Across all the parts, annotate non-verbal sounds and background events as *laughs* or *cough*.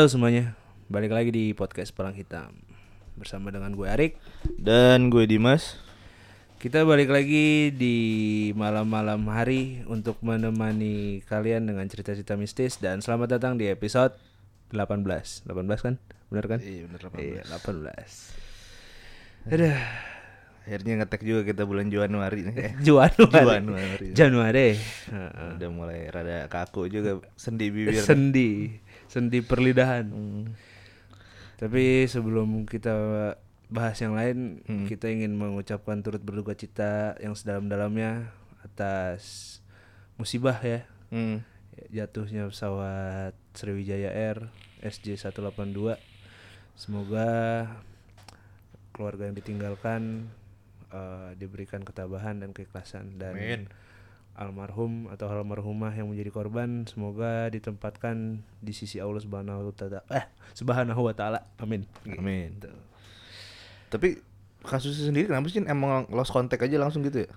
Halo semuanya, balik lagi di podcast Perang Hitam bersama dengan gue Arik. Dan gue Dimas. Kita balik lagi di malam-malam hari untuk menemani kalian dengan cerita-cerita mistis dan selamat datang di episode 18. 18 kan? Bener kan? Iya bener Iya, 18. Aduh, Akhirnya ngetek juga kita bulan Januari nih. *laughs* Januari. Januari. Januari. Udah mulai rada kaku juga sendi bibir. Sendi, sendi perlidahan. Hmm. Tapi sebelum kita bahas yang lain, Hmm. kita ingin mengucapkan turut berduka cita yang sedalam-dalamnya atas musibah ya, Hmm. jatuhnya pesawat Sriwijaya Air SJ182. Semoga keluarga yang ditinggalkan eh, diberikan ketabahan dan keikhlasan dan Amin. Almarhum atau almarhumah yang menjadi korban semoga ditempatkan di sisi Allah Subhanahu wa taala. Eh, Subhanahu wa taala. Amin. Amin. Gitu. Tapi kasusnya sendiri kenapa sih emang lost contact aja langsung gitu ya?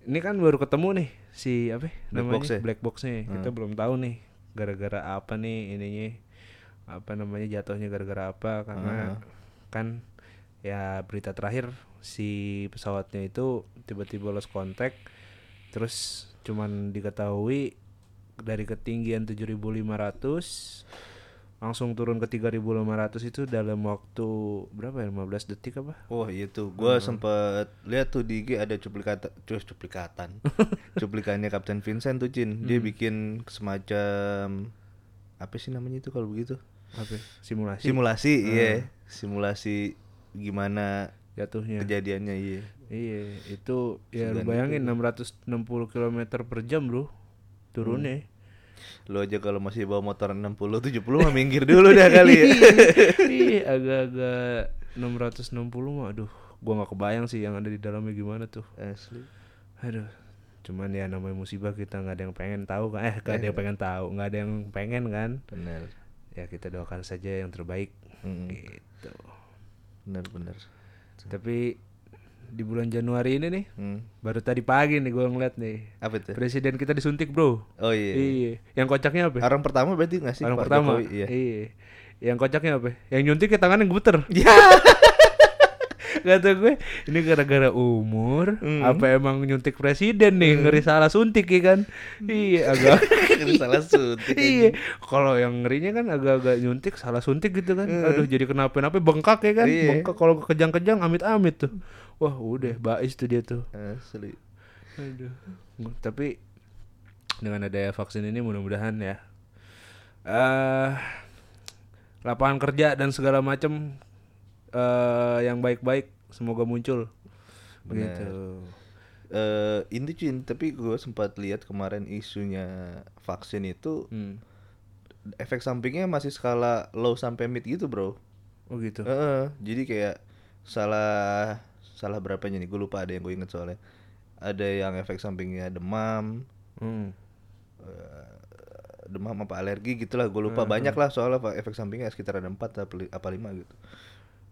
Ini kan baru ketemu nih si apa ya Black namanya box ya? black boxnya. Kita Hmm. belum tahu nih gara-gara apa nih ininya apa namanya jatuhnya gara-gara apa karena Hmm. kan ya berita terakhir si pesawatnya itu tiba-tiba lost contact terus cuman diketahui dari ketinggian 7500 langsung turun ke 3500 itu dalam waktu berapa ya? 15 detik apa? Oh iya tuh, gue sempet lihat tuh di IG ada cuplikatan, cus cuplikatan, *laughs* cuplikannya Kapten Vincent tuh Cin, dia bikin semacam apa sih namanya itu kalau begitu? apa? Simulasi? Simulasi, iya, simulasi gimana jatuhnya. kejadiannya iya. Iya, itu ya lu bayangin 660 km per jam bro turunnya. Lo aja kalau masih bawa motor 60 70 mah minggir dulu dah *laughs* kali ya. Iya, agak-agak 660 mah aduh, gua nggak kebayang sih yang ada di dalamnya gimana tuh. Asli. Aduh. Cuman ya namanya musibah kita nggak ada yang pengen tahu kan. Eh, nggak ada yang pengen tahu, nggak ada yang pengen kan. Benar. Ya kita doakan saja yang terbaik. Mm. Gitu. Benar benar. Tapi di bulan Januari ini nih, Hmm. baru tadi pagi nih gua ngeliat nih. Apa itu? Presiden kita disuntik, Bro. Oh iya. Iya. Yang kocaknya apa? Orang pertama berarti nggak sih Orang Pak pertama. Jokowi? Iya. Yang kocaknya apa? Yang nyuntik ke tangan yang gemeter. *laughs* Ya. *laughs* Kata gue, ini gara-gara umur Hmm. apa emang nyuntik presiden nih, ngeri salah suntik ya kan? iya, *laughs* agak Salah suntik. Iya, kalau yang ngerinya kan agak-agak nyuntik salah suntik gitu kan. Aduh, jadi kenapa-napa bengkak ya kan? Hmm. Iya. Bengkak kalau kejang-kejang amit-amit tuh. Wah, udah bais tuh dia tuh. Asli. Aduh. Tapi dengan adanya vaksin ini mudah-mudahan ya eh lapangan kerja dan segala macam eh yang baik-baik semoga muncul. Begitu. Eh ini Cin, tapi gue sempat lihat kemarin isunya vaksin itu Hmm. efek sampingnya masih skala low sampai mid gitu, Bro. Oh gitu. Heeh, jadi kayak salah salah berapanya nih? Gue lupa ada yang gue inget soalnya. Ada yang efek sampingnya demam, Hmm. demam apa alergi gitulah gue lupa banyak lah soalnya efek sampingnya sekitar ada empat apa li- apa lima gitu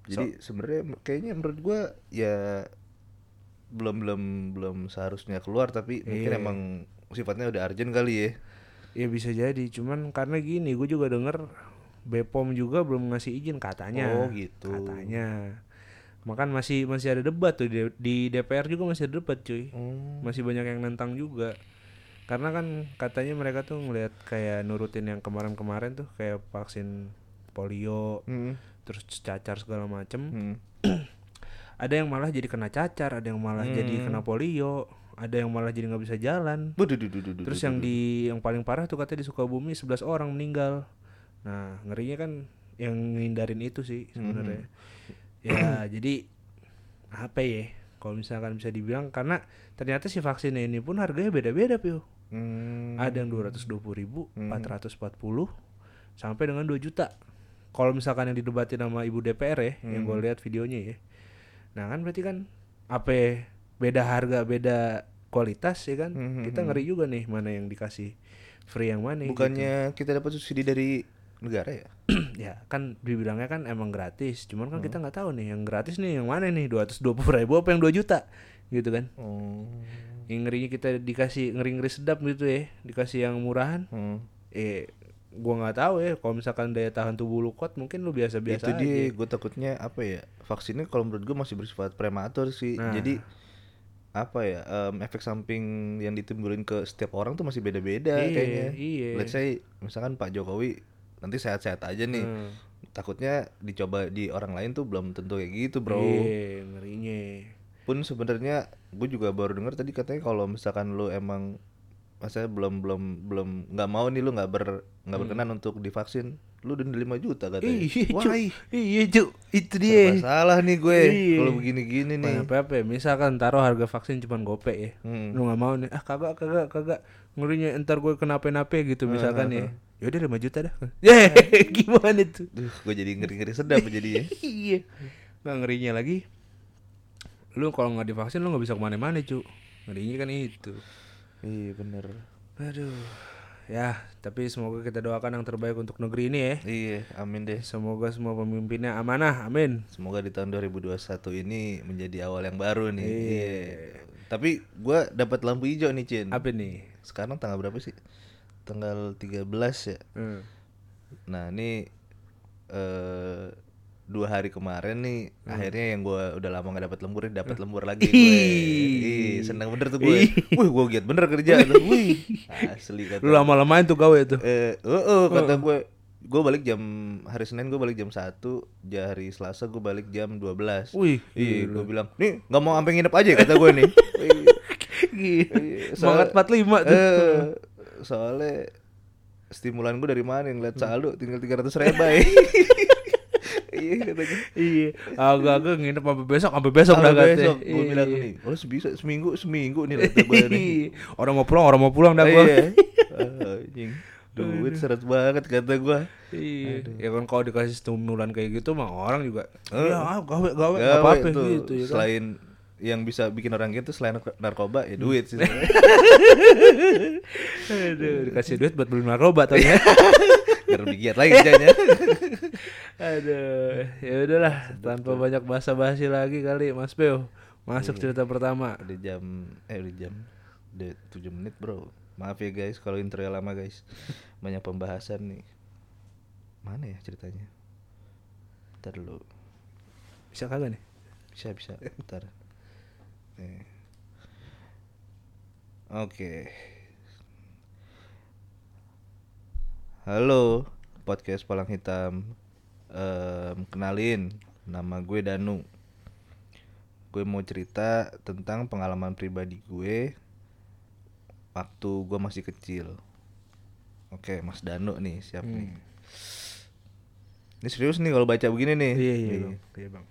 jadi sebenarnya kayaknya menurut gue ya belum belum belum seharusnya keluar tapi mungkin Iya. emang sifatnya udah urgent kali ya Ya bisa jadi, cuman karena gini, gue juga denger Bepom juga belum ngasih izin katanya. Oh, gitu. Katanya. Makan masih masih ada debat tuh di, di DPR juga masih ada debat cuy. Hmm. Masih banyak yang nentang juga. Karena kan katanya mereka tuh ngelihat kayak nurutin yang kemarin-kemarin tuh kayak vaksin polio, Hmm. terus cacar segala macem. Hmm. *clears throat* Ada yang malah jadi kena cacar, ada yang malah jadi Hmm. kena polio, ada yang malah jadi nggak bisa jalan. Terus yang di yang paling parah tuh katanya di Sukabumi 11 orang meninggal. Nah, ngerinya kan yang ngindarin itu sih sebenarnya. Ya, *clears throat* jadi apa ya? Kalau misalkan bisa dibilang karena ternyata si vaksin ini pun harganya beda-beda, Pio. Hmm. Ada yang 220.000 ribu, 440 sampai dengan 2 juta. Kalau misalkan yang didebatin sama ibu DPR ya, yang gue lihat videonya ya. Nah kan berarti kan apa ya, beda harga, beda kualitas ya kan. Hmm, Kita ngeri juga nih mana yang dikasih free yang mana. gitu. bukannya kita dapat subsidi dari negara ya *clears throat* ya kan dibilangnya kan emang gratis. Cuman kan Hmm. kita nggak tahu nih yang gratis nih yang mana nih 220 ribu apa yang 2 juta gitu kan. oh Yang ngerinya kita dikasih ngeri-ngeri sedap gitu ya, dikasih yang murahan. Hmm. eh gua nggak tahu ya kalau misalkan daya tahan tubuh lu kuat mungkin lu biasa-biasa itu aja. dia gue takutnya apa ya vaksinnya kalau menurut gue masih bersifat prematur sih Nah. jadi apa ya em, efek samping yang ditimbulin ke setiap orang tuh masih beda-beda Iya, kayaknya iya. let's say misalkan Pak Jokowi nanti sehat-sehat aja nih Hmm. takutnya dicoba di orang lain tuh belum tentu kayak gitu bro Iya, ngerinya. pun sebenarnya gue juga baru dengar tadi katanya kalau misalkan lu emang masa belum belum belum nggak mau nih lu nggak ber nggak berkenan untuk divaksin lu denda 5 juta katanya Hmm. Iya, ih, Iya, Cuk. Itu dia. salah nih gue Iya. kalau begini-gini nih Apa apa misalkan taruh harga vaksin cuma gope ya. Hmm. Lu nggak mau nih. Ah kagak kagak kagak. Ngerinya ntar gue kenapa-napa gitu misalkan ya. Yaudah 5 juta dah. *laughs* Ya, gimana tuh? Duh, gue jadi ngeri-ngeri sedap jadinya. *laughs* iya. Nggak ngerinya lagi. Lu kalau nggak divaksin lu nggak bisa ke mana-mana cu. Ngerinya kan itu. Iya bener. Aduh. Ya, tapi semoga kita doakan yang terbaik untuk negeri ini ya. Iya, amin deh. Semoga semua pemimpinnya amanah, amin. Semoga di tahun 2021 ini menjadi awal yang baru nih. Iya. Iya. Tapi gue dapat lampu hijau nih, Cin. Apa nih? Sekarang tanggal berapa sih? Tanggal 13 ya. Hmm. Nah, ini eh dua hari kemarin nih akhirnya yang gue udah lama gak dapat lembur dapat lembur lagi gue. Ih, seneng bener tuh gue. Wih, gue giat bener kerja tuh. Wih, asli kata. Lu lama-lamain tuh gawe tuh. Eh, uh, uh, kata gue gue balik jam hari Senin gue balik jam 1 hari Selasa gue balik jam 12 Wih, Iya, gue bilang, nih nggak mau sampai nginep aja kata gue nih. *laughs* Semangat 45 tuh. Eh, soalnya stimulan gue dari mana ngeliat saldo tinggal 300 ribu *laughs* Iya katanya. iya, agak-agak nginep sampai besok, sampai besok dah katanya. besok gue bilang Iya. nih, oh sebisa seminggu seminggu nih gue nih. Orang mau pulang, orang mau pulang dah gua. Iya. *laughs* Ah. Duit seret banget kata gue. Iya. Ya kan kalau dikasih stimulan kayak gitu mah orang juga ya ah, gawe gawe Ya, enggak apa-apa itu, gitu ya kan. Selain yang bisa bikin orang gitu selain narkoba ya duit sih. *laughs* Aduh, dikasih duit buat beli narkoba tau *laughs* ya. Biar lebih giat lagi kerjanya. *laughs* Aduh, ya udahlah tanpa banyak basa-basi lagi kali Mas Peo. Masuk cerita pertama. Udah jam eh udah jam udah 7 menit, Bro. Maaf ya guys kalau intro lama guys. Banyak pembahasan nih. Mana ya ceritanya? Ntar dulu. Bisa kagak nih? Bisa bisa. Ntar. Oke. Halo, podcast Palang Hitam. Em, kenalin, nama gue Danu. Gue mau cerita tentang pengalaman pribadi gue waktu gue masih kecil. Oke, Mas Danu nih, siap nih. Ini serius nih kalau baca begini nih. Iya iya bang. Iya bang.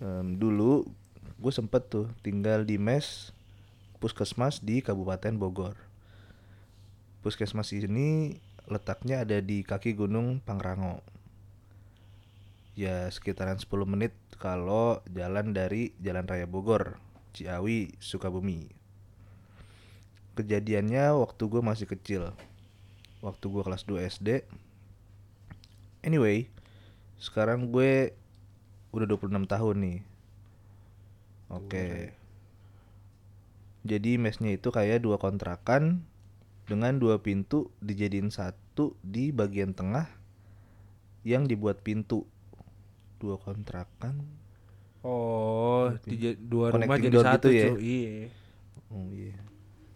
Em, dulu gue sempet tuh tinggal di mes puskesmas di Kabupaten Bogor. Puskesmas ini letaknya ada di kaki Gunung Pangrango. Ya sekitaran 10 menit kalau jalan dari Jalan Raya Bogor, Ciawi, Sukabumi. Kejadiannya waktu gue masih kecil. Waktu gue kelas 2 SD. Anyway, sekarang gue udah 26 tahun nih. Oke. Jadi mesnya itu kayak dua kontrakan dengan dua pintu dijadiin satu di bagian tengah yang dibuat pintu. Dua kontrakan. Oh, tiga, dua rumah jadi door satu gitu ya? Iya. Oh iya.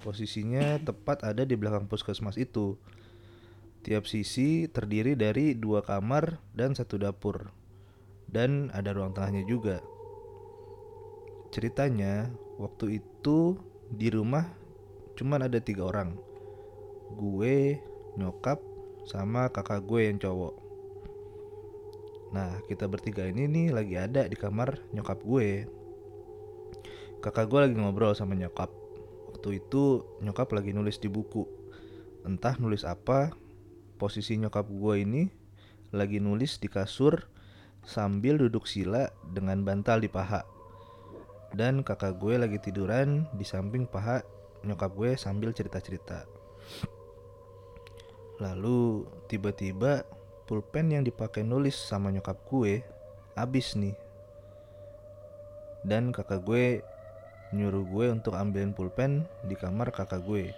Posisinya tepat ada di belakang puskesmas itu. Tiap sisi terdiri dari dua kamar dan satu dapur. Dan ada ruang tengahnya juga. Ceritanya, waktu itu di rumah cuman ada tiga orang. Gue, nyokap, sama kakak gue yang cowok. Nah, kita bertiga ini nih lagi ada di kamar nyokap gue. Kakak gue lagi ngobrol sama nyokap. Waktu itu nyokap lagi nulis di buku. Entah nulis apa. Posisi nyokap gue ini lagi nulis di kasur sambil duduk sila dengan bantal di paha. Dan kakak gue lagi tiduran di samping paha nyokap gue sambil cerita-cerita. Lalu tiba-tiba pulpen yang dipakai nulis sama nyokap gue habis nih. Dan kakak gue nyuruh gue untuk ambilin pulpen di kamar kakak gue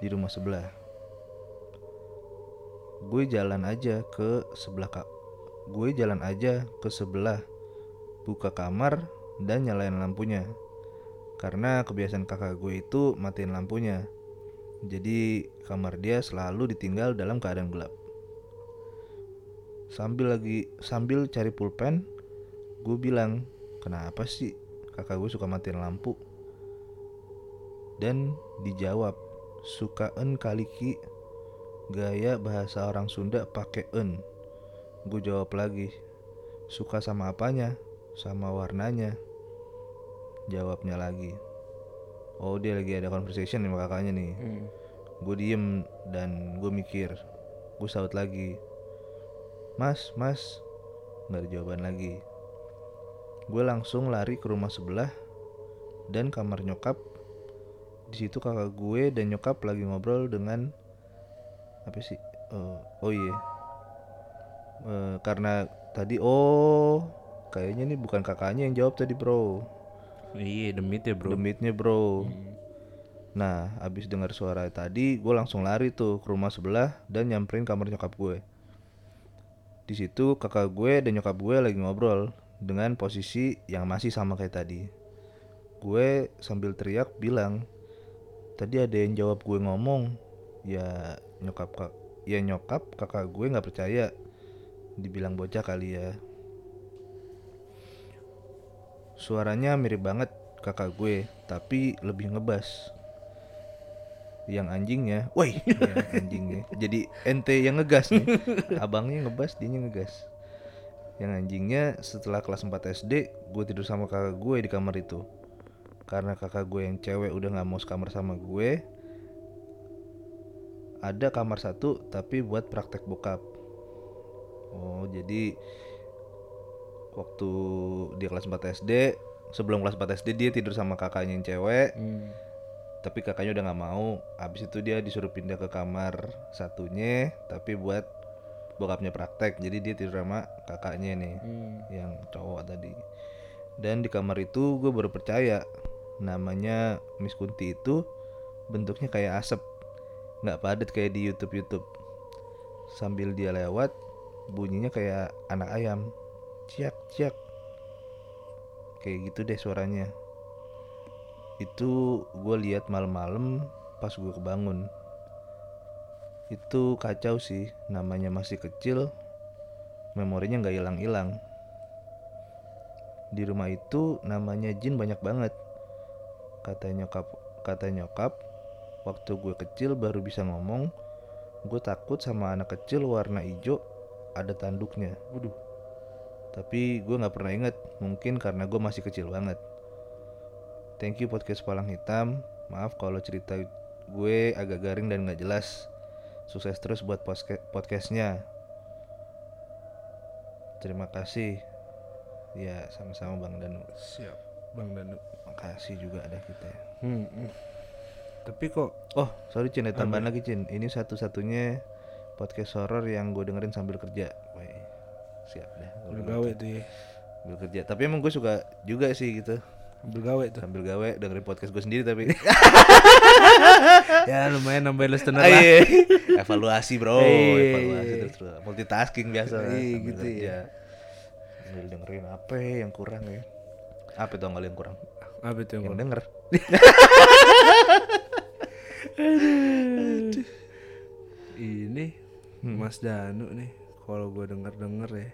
di rumah sebelah. gue jalan aja ke sebelah kak gue jalan aja ke sebelah buka kamar dan nyalain lampunya karena kebiasaan kakak gue itu matiin lampunya jadi kamar dia selalu ditinggal dalam keadaan gelap. Sambil lagi sambil cari pulpen gue bilang kenapa sih kakak gue suka matiin lampu? Dan dijawab suka en kaliki gaya bahasa orang Sunda pakai en. Gue jawab lagi suka sama apanya? Sama warnanya. Jawabnya lagi oh dia lagi ada conversation sama kakaknya nih. Hmm. gue diem dan gue mikir gue saut lagi mas mas. Nggak ada jawaban lagi. Gue langsung lari ke rumah sebelah dan kamar nyokap. Di situ kakak gue dan nyokap lagi ngobrol dengan apa sih? Eh, oh iya. Eh, karena tadi oh kayaknya nih bukan kakaknya yang jawab tadi bro Iya, demit ya, Bro. demitnya bro Hmm. Nah, abis dengar suara tadi, gue langsung lari tuh ke rumah sebelah dan nyamperin kamar nyokap gue. Di situ kakak gue dan nyokap gue lagi ngobrol dengan posisi yang masih sama kayak tadi. Gue sambil teriak bilang, tadi ada yang jawab gue ngomong, ya nyokap kak, ya nyokap kakak gue nggak percaya, dibilang bocah kali ya. Suaranya mirip banget kakak gue, tapi lebih ngebas. Yang anjingnya, woi, *laughs* yang anjingnya. Jadi ente yang ngegas nih. *laughs* Abangnya ngebas, dia ngegas. Yang anjingnya setelah kelas 4 SD, gue tidur sama kakak gue di kamar itu. Karena kakak gue yang cewek udah nggak mau sekamar sama gue, ada kamar satu tapi buat praktek bokap. Oh, jadi waktu dia kelas 4 SD, sebelum kelas 4 SD dia tidur sama kakaknya yang cewek, Hmm. tapi kakaknya udah nggak mau. Abis itu dia disuruh pindah ke kamar satunya, tapi buat bokapnya praktek. Jadi dia tidur sama kakaknya nih, Hmm. yang cowok tadi. Dan di kamar itu gue baru percaya, namanya Miss Kunti itu bentuknya kayak asap, nggak padat kayak di YouTube YouTube. Sambil dia lewat, bunyinya kayak anak ayam, ciak ciak. Kayak gitu deh suaranya. Itu gue lihat malam-malam pas gue kebangun. Itu kacau sih namanya masih kecil memorinya nggak hilang-hilang. Di rumah itu namanya jin banyak banget. Kata nyokap kata nyokap waktu gue kecil baru bisa ngomong gue takut sama anak kecil warna hijau ada tanduknya. Waduh. Tapi gue nggak pernah inget mungkin karena gue masih kecil banget Thank you podcast Palang Hitam. Maaf kalau cerita gue agak garing dan nggak jelas. Sukses terus buat podcastnya. Terima kasih. Ya sama-sama Bang Danu. Siap, Bang Danu. Makasih juga ada kita. Hmm. hmm. Tapi kok Oh sorry Cin, tambahan lagi Cin. Ini satu-satunya podcast horror yang gue dengerin sambil kerja. Siap dah. kalau udah gitu. gawe tuh ya. Sambil kerja. Tapi emang gue suka juga sih gitu. Ambil gawe tuh. Sambil gawe dengerin podcast gue sendiri tapi. *laughs* ya lumayan nambah listener Ah, lah. iya. evaluasi bro Iya. evaluasi terus bro. multitasking biasa Iya, sambil gitu kerja. ya. Sambil dengerin apa yang kurang ya apa itu yang kurang Apa itu yang yang kurang? denger *laughs* Ini Mas Danu nih. Kalau gue denger-denger ya.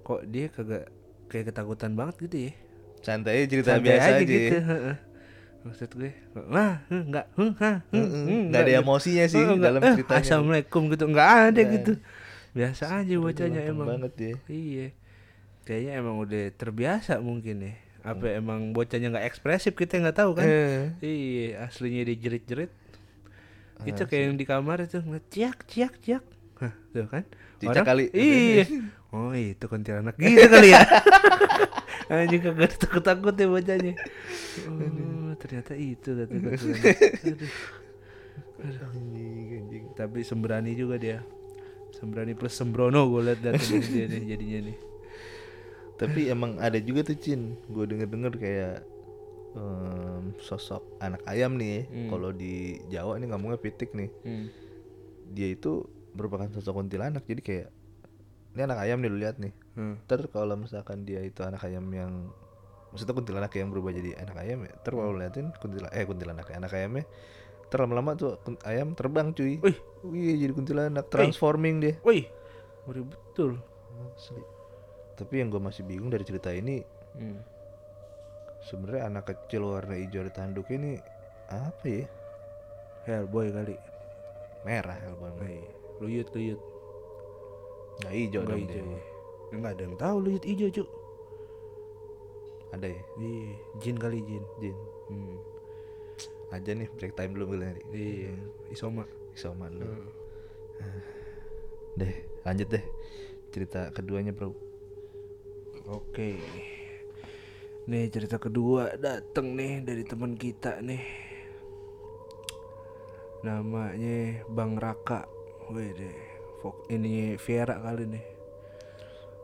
Kok dia kagak kayak ketakutan banget gitu ya. santai aja cerita Santai biasa aja, gitu. heeh. Maksud gue, hmm, nggak enggak ada gitu. emosinya sih enggak, dalam eh, ceritanya. Assalamualaikum gitu, enggak ada Nggak gitu. Biasa aja bocahnya Gampang emang. banget ya Iya. Kayaknya emang udah terbiasa mungkin ya. Apa Hmm. emang bocahnya nggak ekspresif kita nggak tahu kan? Eh, Iya, aslinya dia jerit-jerit. Ah, Itu kayak yang di kamar itu ngeliat ciak ciak ciak. Hah, tuh kan? Cicak kali. Iya. Oh, itu kuntilanak gitu kali ya. *laughs* Anjing kagak takut-takut ya bocahnya. Oh, ternyata itu kata. *laughs* Aduh. anjing, anjing. Tapi sembrani juga dia. Sembrani plus sembrono gue liat dari dia nih jadinya nih. tapi emang ada juga tuh Cin gue denger denger kayak em, sosok anak ayam nih. Hmm. kalau di Jawa ini ngomongnya pitik nih Hmm. dia itu merupakan sosok kuntilanak jadi kayak ini anak ayam nih lu lihat nih Hmm. ter kalau misalkan dia itu anak ayam yang maksudnya kuntilanak yang berubah jadi anak ayam ya ter kalau liatin kuntilanak eh kuntilanak ya anak ayamnya ter lama-lama tuh ayam terbang cuy Wih. wih jadi kuntilanak transforming dia Wih, ngeri betul. Asli. tapi yang gue masih bingung dari cerita ini Hmm. sebenarnya anak kecil warna hijau di tanduknya ini apa ya Hellboy kali. merah Hellboy Wih, luyut luyut. nggak hijau Nggak dong hijau. dia Enggak ada yang tahu luyut hijau, Cuk. ada ya Iya, jin kali jin. Jin Hmm. aja nih break time dulu gue nih Iya, isoma. Isoman lu Hmm. deh lanjut deh cerita keduanya bro Oke. Nih cerita kedua dateng nih dari teman kita nih. Namanya Bang Raka. Wih deh. Fok ini Viera kali nih.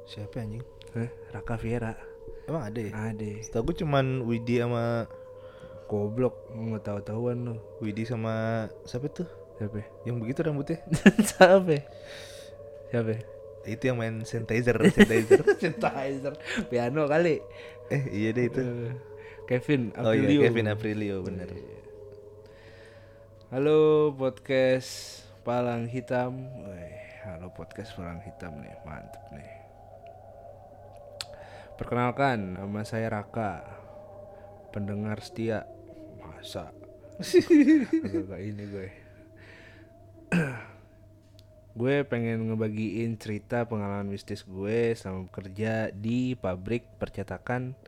siapa anjing Hah? Raka Viera. emang ada ya Ada. Setahu gue cuman Widi sama Goblok, nggak tahu tahuan lu. Widi sama siapa tuh Siapa? yang begitu rambutnya *laughs* Siapa? Siapa? itu yang main synthesizer synthesizer Synthesizer *laughs* piano kali. eh iya deh itu Eh, Kevin oh iya Aprilio. Kevin Aprilio bener Halo podcast Palang Hitam. Wih, halo podcast Palang Hitam nih, mantep nih. Perkenalkan, nama saya Raka. Pendengar setia. Masa? Agak ini gue. *clears throat* gue pengen ngebagiin cerita pengalaman mistis gue selama bekerja di pabrik percetakan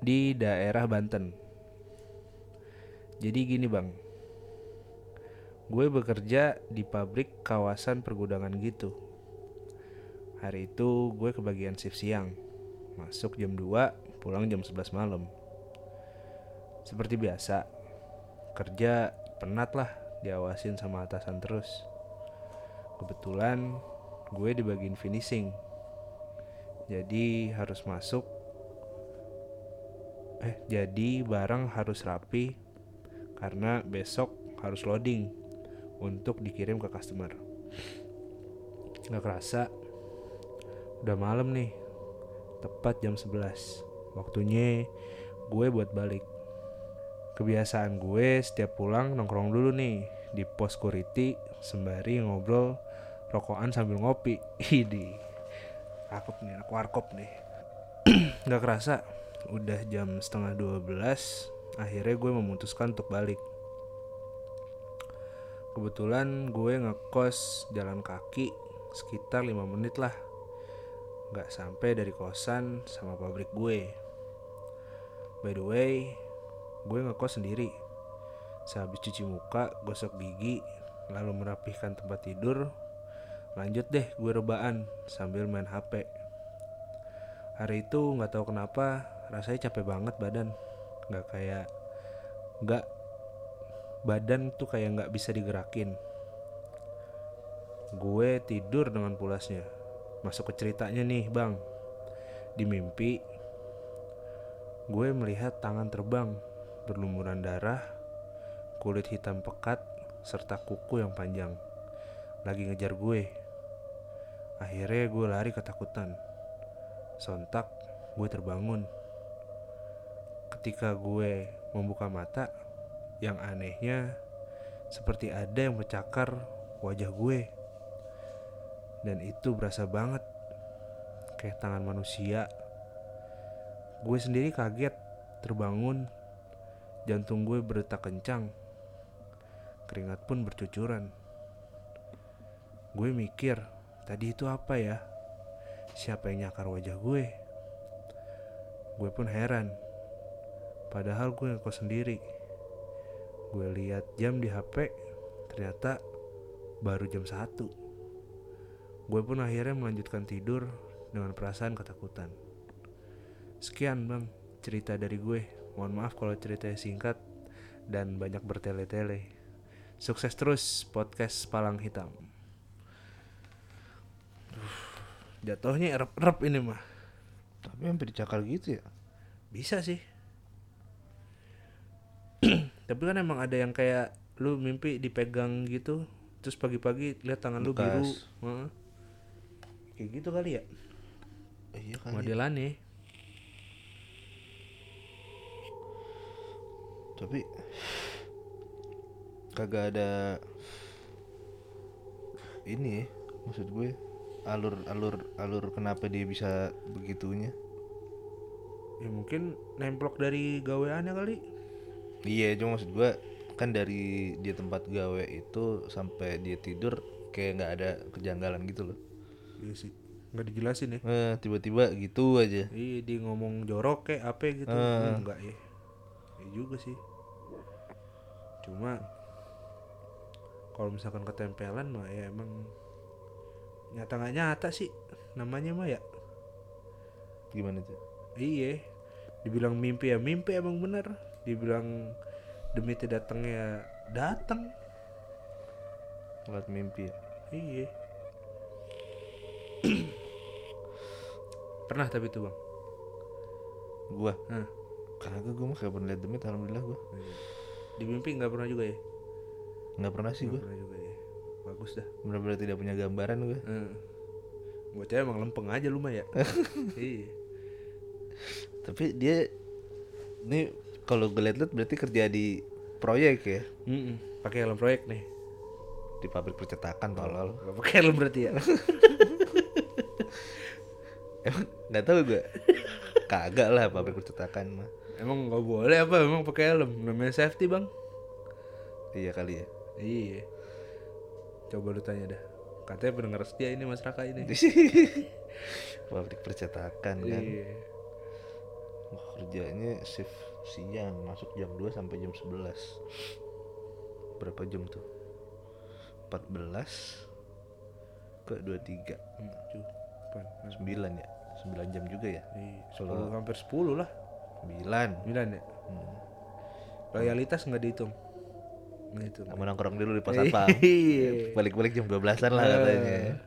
di daerah Banten. Jadi gini bang, gue bekerja di pabrik kawasan pergudangan gitu. Hari itu gue kebagian shift siang, masuk jam 2, pulang jam 11 malam. Seperti biasa, kerja penat lah diawasin sama atasan terus. Kebetulan gue di bagian finishing. Jadi harus masuk eh jadi barang harus rapi karena besok harus loading untuk dikirim ke customer. Gak kerasa udah malam nih. Tepat jam 11. Waktunya gue buat balik. Kebiasaan gue setiap pulang nongkrong dulu nih di pos security sembari ngobrol rokokan sambil ngopi. *laughs* Idi. Cakep nih, anak warkop nih. *clears throat* Gak kerasa udah jam setengah 12 akhirnya gue memutuskan untuk balik kebetulan gue ngekos jalan kaki sekitar 5 menit lah. Nggak sampai dari kosan sama pabrik gue. By the way gue ngekos sendiri. Sehabis cuci muka gosok gigi lalu merapihkan tempat tidur lanjut deh gue rebaan sambil main hp hari itu nggak tahu kenapa rasanya capek banget badan. Nggak kayak nggak badan tuh kayak nggak bisa digerakin. Gue tidur dengan pulasnya. Masuk ke ceritanya nih bang. Di mimpi gue melihat tangan terbang berlumuran darah kulit hitam pekat serta kuku yang panjang. Lagi ngejar gue. Akhirnya gue lari ketakutan. Sontak gue terbangun. Ketika gue membuka mata yang anehnya seperti ada yang bercakar wajah gue. Dan itu berasa banget kayak tangan manusia. Gue sendiri kaget terbangun. Jantung gue berdetak kencang keringat pun bercucuran. Gue mikir tadi itu apa ya? Siapa yang nyakar wajah gue? Gue pun heran padahal gue ngekos sendiri gue lihat jam di HP ternyata baru jam 1 gue pun akhirnya melanjutkan tidur dengan perasaan ketakutan. Sekian bang cerita dari gue. Mohon maaf kalau ceritanya singkat dan banyak bertele-tele. Sukses terus podcast Palang Hitam. Duh, jatuhnya erep-erep ini mah. Tapi hampir dicakar gitu ya? Bisa sih tapi kan emang ada yang kayak lu mimpi dipegang gitu terus pagi-pagi lihat tangan lu biru. Heeh. kayak gitu kali ya? Iya kali. Modelannya tapi kagak ada ini ya, maksud gue alur alur alur kenapa dia bisa begitunya. Ya mungkin nemplok dari gaweannya kali iya cuma maksud gue kan dari dia tempat gawe itu sampai dia tidur kayak nggak ada kejanggalan gitu loh. Iya sih nggak dijelasin ya. Eh, tiba-tiba gitu aja. Iya dia ngomong jorok kayak apa gitu. Eh. enggak ya iya. Juga sih. Cuma kalau misalkan ketempelan mah ya emang nyata nggak nyata sih namanya mah ya. Gimana tuh iya dibilang mimpi ya mimpi emang bener dibilang demi tidak datang. Ya datang ngeliat mimpi ya? Iya. *clears throat* Pernah tapi tuh bang? Gua? Hah. kagak gua mah kagak pernah liat demit alhamdulillah gua. Di mimpi nggak pernah juga ya? Nggak pernah sih nggak gua. pernah juga ya. Bagus dah. Benar-benar tidak punya gambaran gua. Heeh. Buat cewek emang lempeng aja lu mah ya. *laughs* iya. tapi dia ini kalau gue liat-liat berarti kerja di proyek ya Mm-mm. Pakai helm proyek nih. di pabrik percetakan tolol Gak pakai helm berarti ya. *laughs* emang nggak tahu gue kagak lah pabrik percetakan mah emang nggak boleh apa? Emang pakai helm. Namanya safety bang. iya kali ya Iya. Coba lu tanya dah. Katanya pendengar setia ini Mas Raka ini. *laughs* pabrik percetakan kan Iya. Kerjanya shift siang masuk jam 2 sampai jam 11 berapa jam tuh 14 ke 23 Hmm, cu. Pan. 9 ya 9 jam juga ya Iya. Sepuluh hampir sepuluh lah. 9 Milan ya. Loyalitas nggak dihitung. Dihitung. sama nongkrong dulu di pasar pam Iya. balik-balik jam 12an lah katanya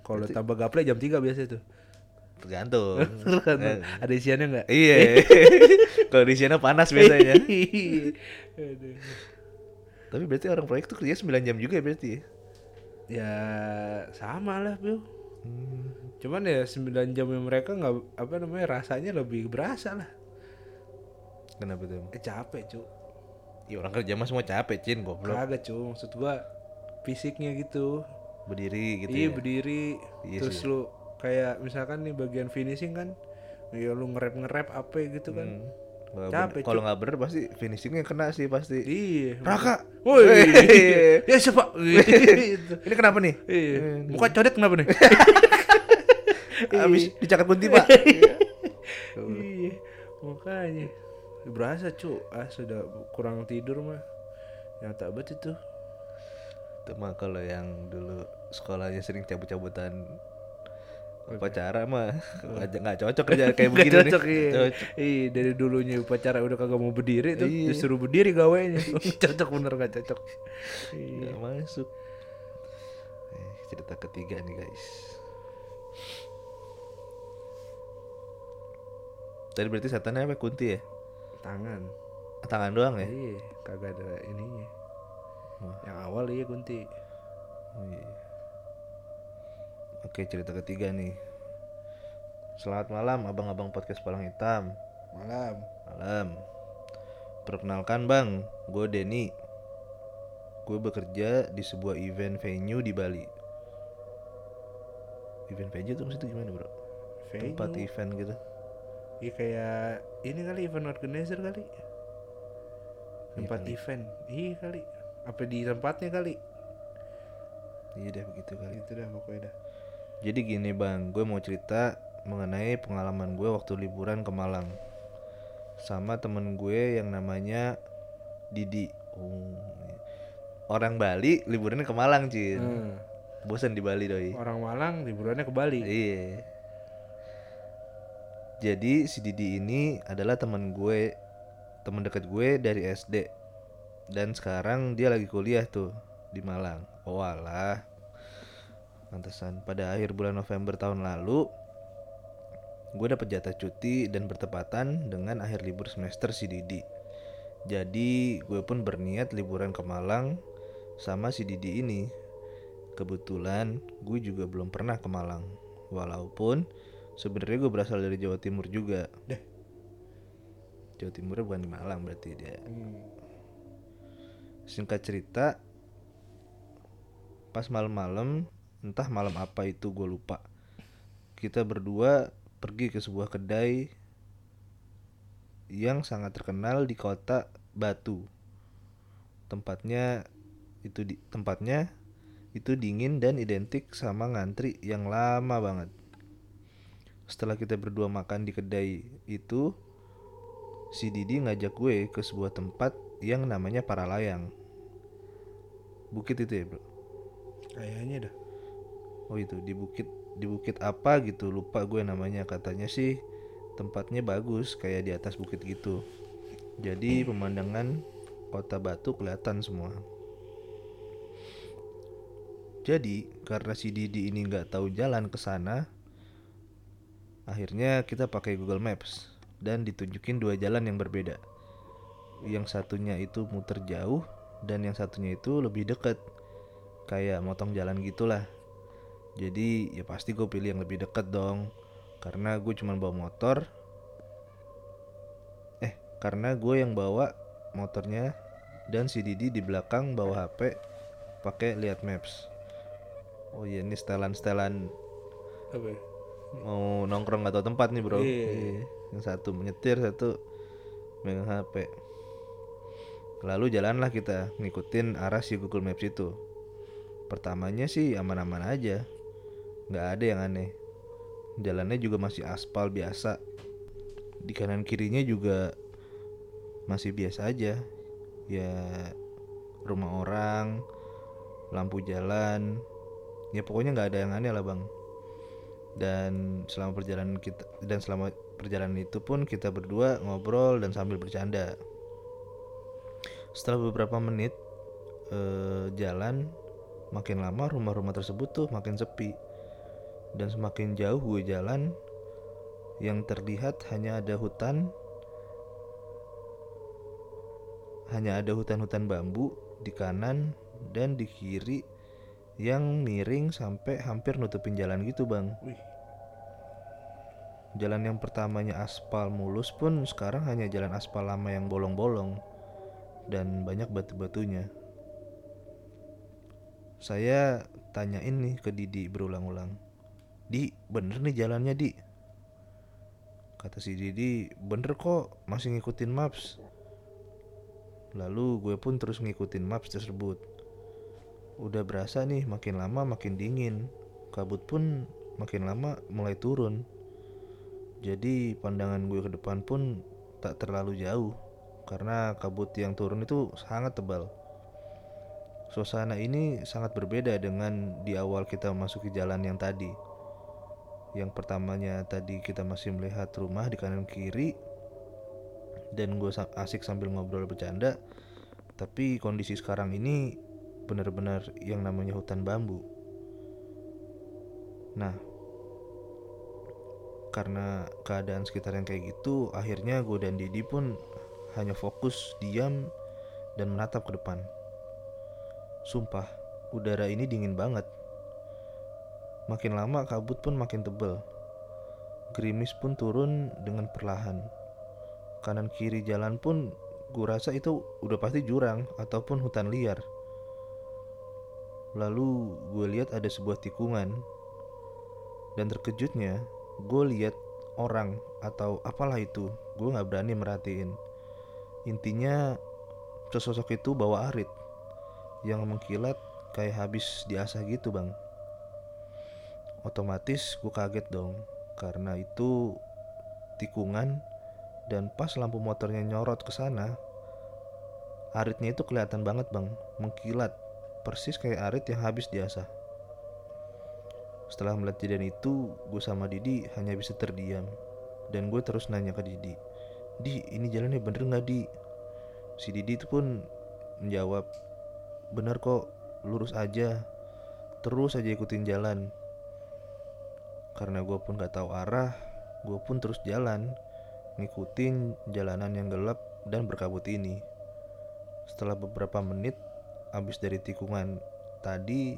Kalau tambah gaple jam 3 biasa tuh. *laughs* tergantung. Eh, Ada isiannya nggak? iya. *laughs* Kalau di sana panas biasanya. *laughs* Tapi berarti orang proyek tuh kerja 9 jam juga ya berarti ya? Ya sama lah Bill Hmm, cuman ya 9 jamnya mereka nggak apa namanya rasanya lebih berasa lah. Kenapa tuh eh capek cu ya orang kerja mah semua capek cin goblok. Kagak cu maksud gua fisiknya gitu. Berdiri gitu iya ya? berdiri. Iya terus sih. lu kayak misalkan nih bagian finishing kan ya lu nge-rap nge-rap apa gitu kan. Hmm. Capek, Kalau nggak bener pasti finishingnya kena sih pasti. iya. Raka, woi. *laughs* Ya siapa? Gitu. ini kenapa nih? iya. Muka codet kenapa nih? *laughs* Abis dicakar kunti pak. *laughs* iya. Makanya. Berasa cu ah sudah kurang tidur mah. Nyata banget itu. Itu mah kalau yang dulu sekolahnya sering cabut-cabutan upacara mah nggak nggak cocok kerja *laughs* kayak Gak begini cocok nih. iya. Cocok. Iya dari dulunya upacara udah kagak mau berdiri tuh Iya. disuruh berdiri gawainya *laughs* *laughs* cocok bener gak cocok iya. Nggak masuk. Eh, cerita ketiga nih guys. Tadi berarti setannya apa kunti ya? tangan Tangan doang ya? iya kagak ada ininya Wah. yang awal iya kunti Oh, iya. Oke cerita ketiga nih. Selamat malam abang-abang podcast Palang Hitam. malam Malam. Perkenalkan bang, gue Denny. Gue bekerja di sebuah event venue di Bali. Event venue tuh maksudnya gimana bro? Tempat venue event gitu. iya kayak ini kali event organizer kali tempat kali. event iya kali apa di tempatnya kali Iya deh begitu kali. itu dah pokoknya dah Jadi gini bang, gue mau cerita mengenai pengalaman gue waktu liburan ke Malang sama temen gue yang namanya Didi. Oh, iya. Orang Bali liburannya ke Malang cin. Hmm. Bosan di Bali doi. orang Malang liburannya ke Bali Iya. Jadi si Didi ini adalah teman gue, teman dekat gue dari SD. Dan sekarang dia lagi kuliah tuh di Malang. Oh alah. Pantesan pada akhir bulan November tahun lalu gue dapet jatah cuti dan bertepatan dengan akhir libur semester si Didi. Jadi gue pun berniat liburan ke Malang sama si Didi ini. Kebetulan gue juga belum pernah ke Malang. Walaupun sebenarnya gue berasal dari Jawa Timur juga. Deh. Jawa Timurnya bukan di Malang berarti dia. Hmm. Singkat cerita, pas malam-malam, entah malam apa itu gue lupa. Kita berdua pergi ke sebuah kedai yang sangat terkenal di kota Batu. Tempatnya itu di tempatnya itu dingin dan identik sama ngantri yang lama banget. Setelah kita berdua makan di kedai itu, si Didi ngajak gue ke sebuah tempat yang namanya Paralayang. Bukit itu ya, Bro? Kayaknya dah. Oh itu di bukit di bukit apa gitu lupa gue namanya katanya sih tempatnya bagus kayak di atas bukit gitu. Jadi pemandangan kota Batu kelihatan semua. Jadi karena si Didi ini nggak tahu jalan ke sana, akhirnya kita pakai Google Maps dan ditunjukin dua jalan yang berbeda. Yang satunya itu muter jauh dan yang satunya itu lebih deket, kayak motong jalan gitulah. Jadi ya pasti gue pilih yang lebih deket dong, karena gue cuma bawa motor. Eh, karena gue yang bawa motornya dan si Didi di belakang bawa HP pakai lihat maps. Oh iya ini setelan-setelan Apa ya? mau nongkrong atau tempat nih bro. Iya. Iya. Yang satu menyetir, satu megang HP. Lalu jalanlah kita ngikutin arah si Google Maps itu. Pertamanya sih aman-aman aja, nggak ada yang aneh. Jalannya juga masih aspal biasa. Di kanan kirinya juga masih biasa aja. Ya rumah orang, lampu jalan, ya pokoknya nggak ada yang aneh lah bang dan selama perjalanan kita dan selama perjalanan itu pun kita berdua ngobrol dan sambil bercanda setelah beberapa menit eh, jalan makin lama rumah-rumah tersebut tuh makin sepi dan semakin jauh gue jalan yang terlihat hanya ada hutan hanya ada hutan-hutan bambu di kanan dan di kiri yang miring sampai hampir nutupin jalan gitu bang Wih. Jalan yang pertamanya aspal mulus pun sekarang hanya jalan aspal lama yang bolong-bolong dan banyak batu-batunya. Saya tanyain nih ke Didi berulang-ulang. Di, bener nih jalannya Di? Kata si Didi, bener kok, masih ngikutin maps. Lalu gue pun terus ngikutin maps tersebut. Udah berasa nih makin lama makin dingin. Kabut pun makin lama mulai turun. Jadi pandangan gue ke depan pun tak terlalu jauh karena kabut yang turun itu sangat tebal. Suasana ini sangat berbeda dengan di awal kita memasuki jalan yang tadi. Yang pertamanya tadi kita masih melihat rumah di kanan kiri dan gue asik sambil ngobrol bercanda. Tapi kondisi sekarang ini benar-benar yang namanya hutan bambu. Nah, karena keadaan sekitar yang kayak gitu, akhirnya gue dan Didi pun hanya fokus diam dan menatap ke depan. Sumpah, udara ini dingin banget. Makin lama kabut pun makin tebal. Gerimis pun turun dengan perlahan. Kanan kiri jalan pun gue rasa itu udah pasti jurang ataupun hutan liar. Lalu gue lihat ada sebuah tikungan. Dan terkejutnya, gue lihat orang atau apalah itu. Gue nggak berani merhatiin. Intinya sesosok itu bawa arit yang mengkilat kayak habis diasah gitu bang. Otomatis gue kaget dong karena itu tikungan dan pas lampu motornya nyorot ke sana, aritnya itu kelihatan banget bang, mengkilat persis kayak arit yang habis diasah. Setelah melihat kejadian itu, gue sama Didi hanya bisa terdiam. Dan gue terus nanya ke Didi, Di, ini jalannya bener nggak Di? Si Didi itu pun menjawab, bener kok, lurus aja. Terus aja ikutin jalan. Karena gue pun gak tahu arah, gue pun terus jalan, ngikutin jalanan yang gelap dan berkabut ini. Setelah beberapa menit, abis dari tikungan tadi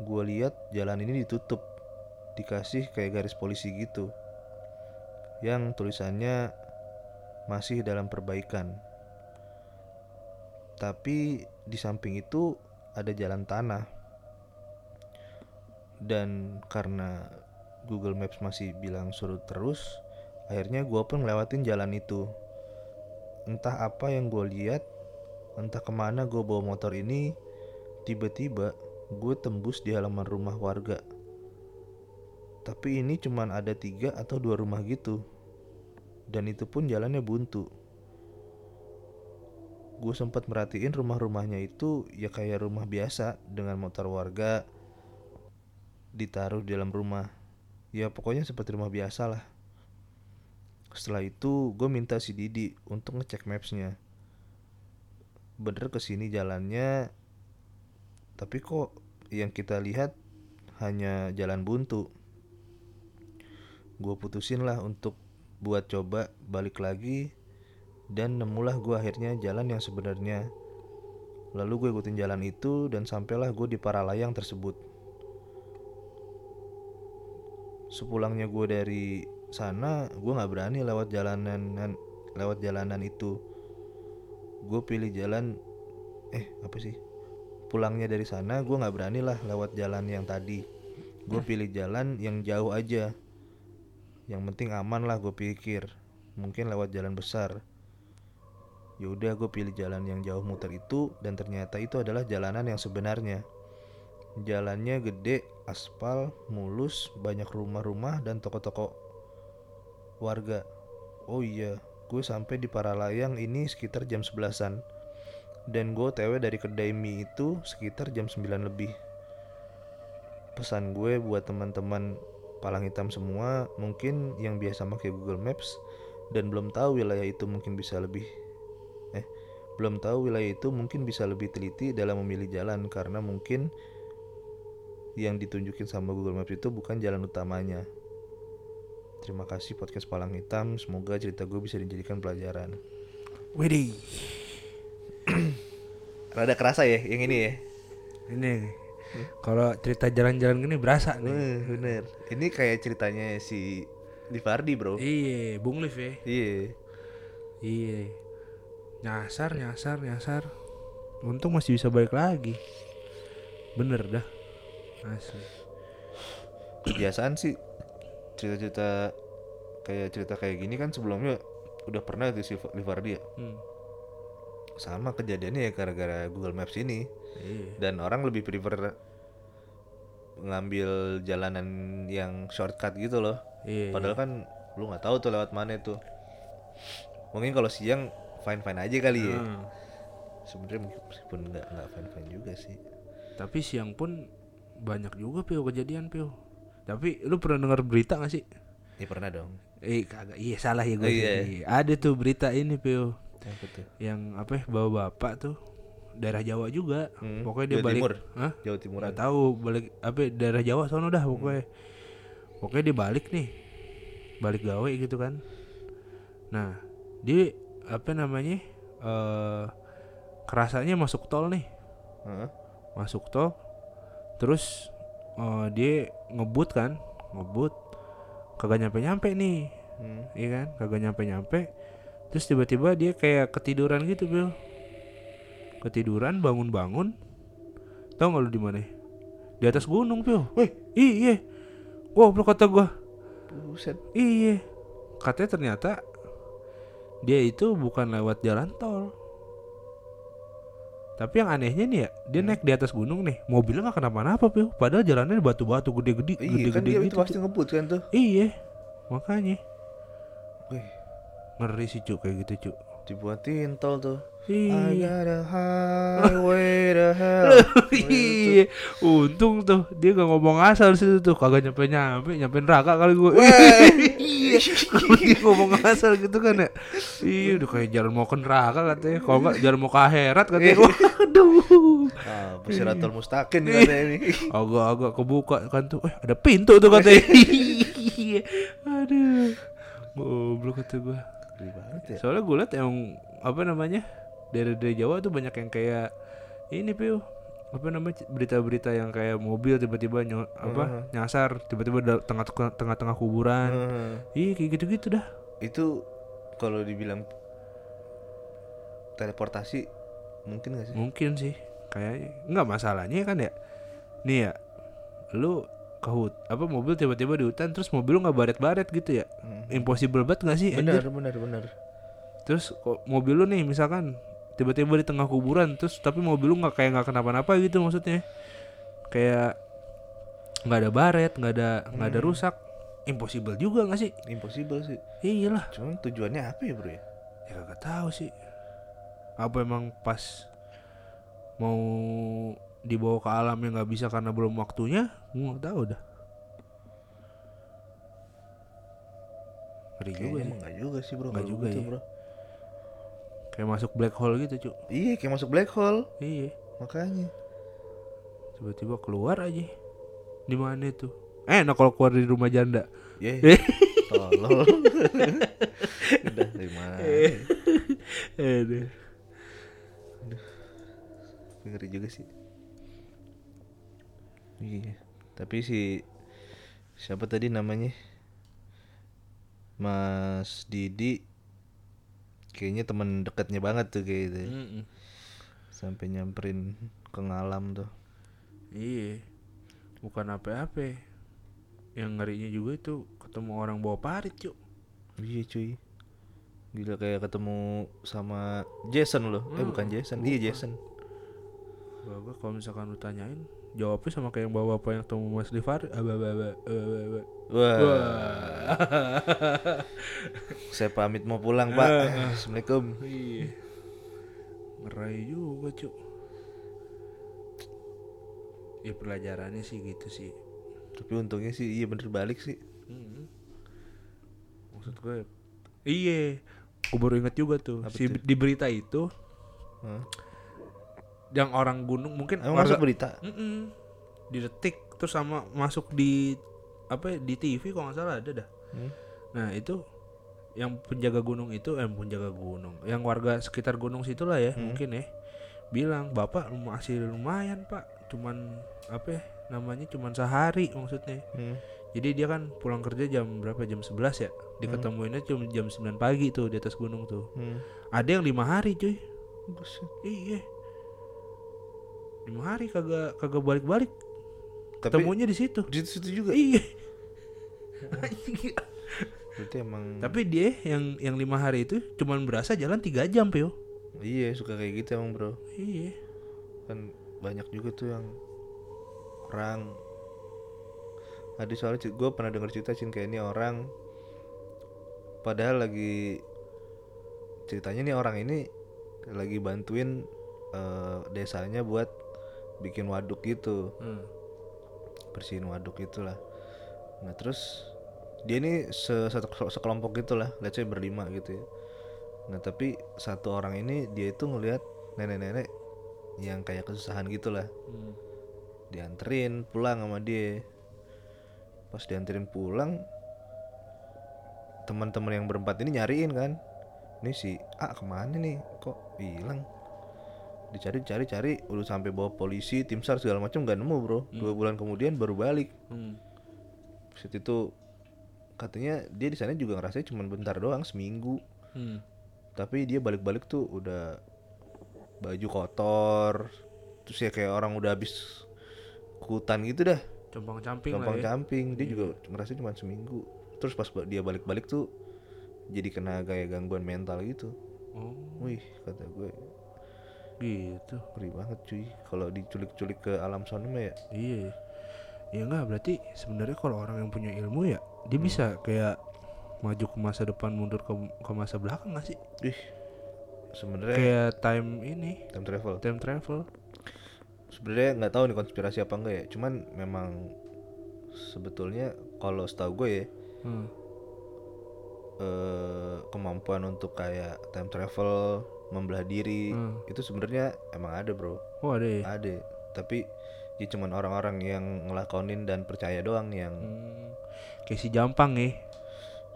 gue lihat jalan ini ditutup dikasih kayak garis polisi gitu yang tulisannya masih dalam perbaikan tapi di samping itu ada jalan tanah dan karena Google Maps masih bilang surut terus akhirnya gue pun ngelewatin jalan itu. Entah apa yang gue lihat entah ke mana gue bawa motor ini tiba-tiba gue tembus di halaman rumah warga. Tapi ini cuman ada tiga atau dua rumah gitu. Dan itu pun jalannya buntu. Gue sempat merhatiin rumah-rumahnya itu ya kayak rumah biasa dengan motor warga ditaruh di dalam rumah ya pokoknya seperti rumah biasa lah. Setelah itu gue minta si Didi untuk ngecek mapsnya. Bener ke sini jalannya tapi kok yang kita lihat hanya jalan buntu. Gue putusin lah untuk buat coba balik lagi dan nemulah gue akhirnya jalan yang sebenarnya. Lalu gue ikutin jalan itu dan sampailah gue di Paralayang tersebut sepulangnya gue dari sana gue nggak berani lewat jalanan lewat jalanan itu. Gue pilih jalan eh apa sih? Pulangnya dari sana gue nggak berani lah lewat jalan yang tadi. Gue pilih jalan yang jauh aja. Yang penting aman lah gue pikir. Mungkin lewat jalan besar. Yaudah gue pilih jalan yang jauh muter itu dan ternyata itu adalah jalanan yang sebenarnya jalannya gede aspal mulus banyak rumah-rumah dan toko-toko warga. Oh iya gue sampai di Paralayang ini sekitar jam 11an dan gue tewe dari kedai mie itu sekitar jam 9 lebih. Pesan gue buat teman-teman palang hitam semua mungkin yang biasa pakai Google Maps dan belum tahu wilayah itu mungkin bisa lebih eh belum tahu wilayah itu mungkin bisa lebih teliti dalam memilih jalan karena mungkin yang ditunjukin sama Google Maps itu bukan jalan utamanya. Terima kasih podcast Palang Hitam. Semoga cerita gue bisa dijadikan pelajaran. Widih. *clears throat* Rada kerasa ya yang ini ya. Ini kalau cerita jalan-jalan gini berasa nih. Bener. Ini kayak ceritanya si Livardi bro. Iya, Bung Liv ya. Iya. Iya. Nyasar, nyasar, nyasar. Untung masih bisa balik lagi. Bener dah. Asli. Kebiasaan sih cerita-cerita kayak cerita kayak gini kan sebelumnya udah pernah tuh si Livardi ya. Hmm. Sama kejadiannya ya gara-gara Google Maps ini. Iya. dan orang lebih prefer ngambil jalanan yang shortcut gitu loh Iya. padahal kan lu nggak tahu tuh lewat mana itu mungkin kalau siang fine fine aja kali ya Hmm. sebenarnya meskipun nggak nggak fine fine juga sih Tapi siang pun banyak juga pio kejadian pio. Tapi lu pernah dengar berita gak sih? ya pernah dong Eh kagak, iya salah ya gue. Oh, iya. sih. Ada tuh berita ini pio tuh yang apa ya, bawa bapak tuh daerah Jawa juga. Hmm, Pokoknya dia Jawa balik. Timur. Hah? Jawa Timuran Nggak tahu balik apa ya, daerah Jawa sono dah pokoknya. Pokoknya dia balik nih. Balik gawe gitu kan. Nah, dia apa namanya? eh kerasanya masuk tol nih. Heeh. Masuk tol. Terus eh, dia ngebut kan? Ngebut. Kagak nyampe-nyampe nih. Hmm. Iya kan? Kagak nyampe-nyampe. Terus tiba-tiba dia kayak ketiduran gitu, Bil. Ketiduran, bangun-bangun. Tahu nggak lu di mana? Di atas gunung, Bil. Wih. Iya. Goblok kata gua. buset Iya. Katanya ternyata dia itu bukan lewat jalan tol. Tapi yang anehnya nih ya, dia naik di atas gunung nih, mobilnya nggak kenapa-napa, Pil. Padahal jalannya batu-batu gede-gede, iya kan gede-gede dia gitu. itu pasti ngebut kan tuh. Iya, makanya. Wih. Ngeri sih cuk kayak gitu cuk. dibuatin tol tuh. Iya. *laughs* highway to hell. Iya, untung tuh dia gak ngomong asal situ tuh, kagak nyampe nyampe, nyampe neraka kali gue. *laughs* Iya, kalau dia ngomong asal gitu kan ya. Iya, udah kayak jalan mau ke neraka katanya. Kalau enggak jalan mau ke akhirat katanya. Waduh. ah Siratul Mustaqim katanya ini Agak-agak kebuka kan tuh. Eh, ada pintu tuh katanya. Iya. Aduh. Goblok kata gue. Ya Soalnya gue liat yang apa namanya? Dari dari Jawa tuh banyak yang kayak ini piu apa namanya berita-berita yang kayak mobil tiba-tiba nyo- apa nyasar tiba-tiba tengah tengah-tengah kuburan. Heeh. ih kayak gitu-gitu dah. Itu kalau dibilang teleportasi mungkin gak sih? Mungkin sih. Kayaknya nggak masalahnya kan ya nih ya lu ke hut apa mobil tiba-tiba di hutan terus mobil lu nggak baret-baret gitu ya. Impossible banget nggak sih benar benar benar. Terus kok mobil lu nih misalkan tiba-tiba di tengah kuburan terus tapi mobil lu nggak kayak nggak kenapa-napa gitu maksudnya. Kayak nggak ada baret nggak ada nggak ada rusak. Impossible juga nggak sih? Impossible sih. Iyalah. Cuman tujuannya apa ya bro ya? Ya kagak tahu sih. Apa emang pas mau dibawa ke alam yang nggak bisa karena belum waktunya? Nggak tahu dah. Ngeri juga sih. emang nggak juga sih bro kalau juga begitu, ya. bro kayak masuk black hole gitu cu iya kayak masuk black hole. Iya. Makanya. Tiba-tiba keluar aja. Di mana tuh eh nah kalau keluar dari rumah janda. Eh. *laughs* tolol. *laughs* Udah dari mana? Aduh. ngeri juga sih. Iya. Tapi si siapa tadi namanya? Mas Didi kayaknya teman dekatnya banget tuh kayak gitu Mm-mm. sampai nyamperin ke ngalam tuh. Iya. Bukan apa-apa. Yang ngerinya juga itu ketemu orang bawa parit cuk. Iya cuy. Gila kayak ketemu sama Jason loh. Eh bukan Jason. Iya Jason. Bapak kalau misalkan lu tanyain jawabnya sama kayak yang bawa bapak yang ketemu Mas Livar aba aba aba aba wah. Saya pamit mau pulang pak. Assalamualaikum. Iya. Ngerai juga cuk. Ya pelajarannya sih gitu sih. Tapi untungnya sih iya bener balik sih. Mm. maksud gue iya. Gue baru inget juga tuh Apa si di berita itu Hah? yang orang gunung mungkin emang warga- masuk berita? Mm-mm. di detik terus sama masuk di apa ya, di TV kalau nggak salah ada dah. Hmm? nah itu yang penjaga gunung itu eh penjaga gunung yang warga sekitar gunung situ lah ya mungkin ya bilang bapak masih lumayan pak cuman apa ya, namanya cuman sehari maksudnya. Hmm. jadi dia kan pulang kerja jam berapa? Jam 11 ya diketemuinnya cuma jam 9 pagi tuh di atas gunung tuh. Hmm. ada yang lima hari cuy. Buset. iya. Lima hari kagak kagak balik-balik tapi ketemunya di situ. di situ juga. Iya. Berarti emang tapi dia yang yang lima hari itu cuman berasa jalan tiga jam pio. Iya suka kayak gitu emang bro. Iya. Kan banyak juga tuh yang orang. Ada soalnya gue pernah denger cerita Cin kayak ini orang. Padahal lagi ceritanya nih orang ini lagi bantuin eh, desanya buat bikin waduk gitu. Hmm. Bersihin waduk itulah nah terus dia ini se satu sekelompok gitulah let's say berlima gitu ya. Nah tapi satu orang ini dia itu ngelihat nenek-nenek yang kayak kesusahan gitulah. Hmm. dianterin pulang sama dia. Pas dianterin pulang teman-teman yang berempat ini nyariin kan. Ini si A ke mana nih? Kok hilang dicari cari cari udah sampai bawa polisi tim sar segala macam nggak nemu bro. Dua bulan kemudian baru balik. Hmm. Set itu katanya dia di sana juga ngerasanya cuma bentar doang seminggu. Hmm. tapi dia balik-balik tuh udah baju kotor terus ya kayak orang udah habis hutan gitu dah. Compang camping gampang lah ya. camping. Dia juga ngerasa cuma seminggu. Terus pas dia balik-balik tuh jadi kena gaya gangguan mental gitu. Oh. Wih kata gue gitu. Ngeri banget cuy. Kalau diculik-culik ke alam sana mah ya. Iya. Ya enggak berarti sebenarnya kalau orang yang punya ilmu ya dia bisa kayak maju ke masa depan mundur ke ke masa belakang gak sih? Ih sebenarnya kayak time ini. Time travel. Time travel. Sebenarnya nggak tahu nih konspirasi apa enggak ya. Cuman memang sebetulnya kalau setahu gue ya hmm. eh, kemampuan untuk kayak time travel membelah diri. Hmm. itu sebenarnya emang ada bro. Oh ada ya? Ada. Tapi ya cuman orang-orang yang ngelakonin dan percaya doang yang Hmm. kayak si Jampang ya.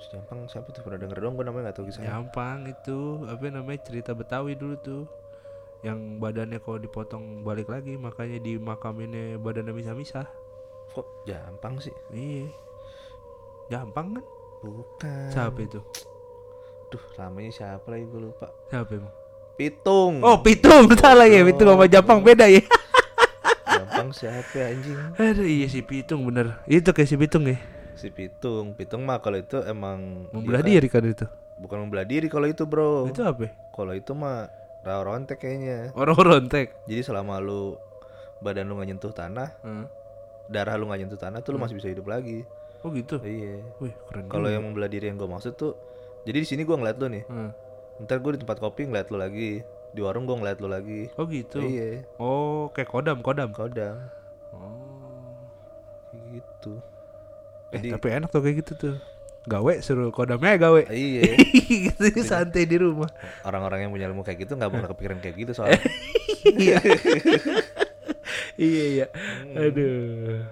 Jampang siapa tuh? Pernah denger doang gue namanya gak tahu kisahnya. Jampang itu apa namanya cerita Betawi dulu tuh. Yang badannya kalau dipotong balik lagi makanya di makaminnya badannya misah-misah. Kok gampang sih? iya. Gampang kan? Bukan. siapa itu? Duh, namanya siapa lagi gue lupa. siapa emang Pitung. oh pitung salah ya pitung sama Jepang beda ya gampang siapa ya, anjing? aduh iya si pitung bener itu kayak si pitung ya Si Pitung. Pitung mah kalau itu emang membelah dia diri kan itu kan- bukan membelah diri kalau itu, Bro. itu apa ya? Kalau itu mah rawa rontek kayaknya. orang rontek Jadi selama lu badan lu gak nyentuh tanah, Hmm. darah lu gak nyentuh tanah tuh lu masih bisa hidup lagi. oh gitu Iya. wih keren Kalau yang membelah diri yang gue maksud tuh, jadi di sini gue ngeliat lu nih. Hmm. Ntar gue di tempat kopi ngeliat lu lagi, di warung gue ngeliat lu lagi. oh gitu Iya, oh kayak kodam kodam kodam. oh Kayak gitu. Eh, Jadi- tapi enak tuh kayak gitu tuh. Gawe suruh kodamnya gawe. Iya. *laughs* gitu santai di rumah. Orang-orang yang punya ilmu kayak gitu nggak bakal kepikiran kayak gitu soalnya. *laughs* Iya. iya iya. Aduh.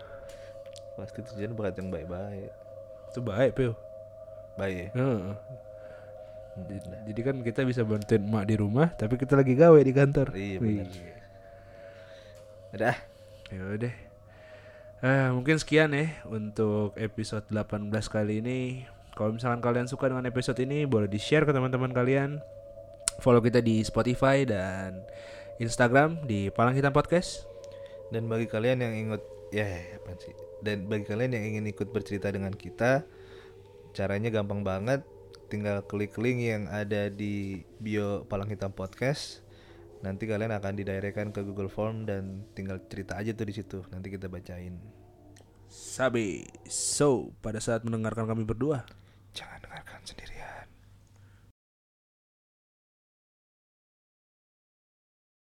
Pasti tujuan bukan yang baik-baik. Itu baik, Pio. Baik. ya? Jadi, kan kita bisa bantuin emak di rumah, tapi kita lagi gawe di kantor. Iya benar. Udah. Ya udah. Eh, mungkin sekian ya untuk episode 18 kali ini. Kalau misalkan kalian suka dengan episode ini, boleh di-share ke teman-teman kalian. Follow kita di Spotify dan Instagram di Palang Hitam Podcast. Dan bagi kalian yang ingat ya apa sih? Dan bagi kalian yang ingin ikut bercerita dengan kita, caranya gampang banget. Tinggal klik link yang ada di bio Palang Hitam Podcast. Nanti kalian akan didirectkan ke Google Form dan tinggal cerita aja tuh di situ. Nanti kita bacain. Sabi. So, pada saat mendengarkan kami berdua, Jangan dengarkan sendiri.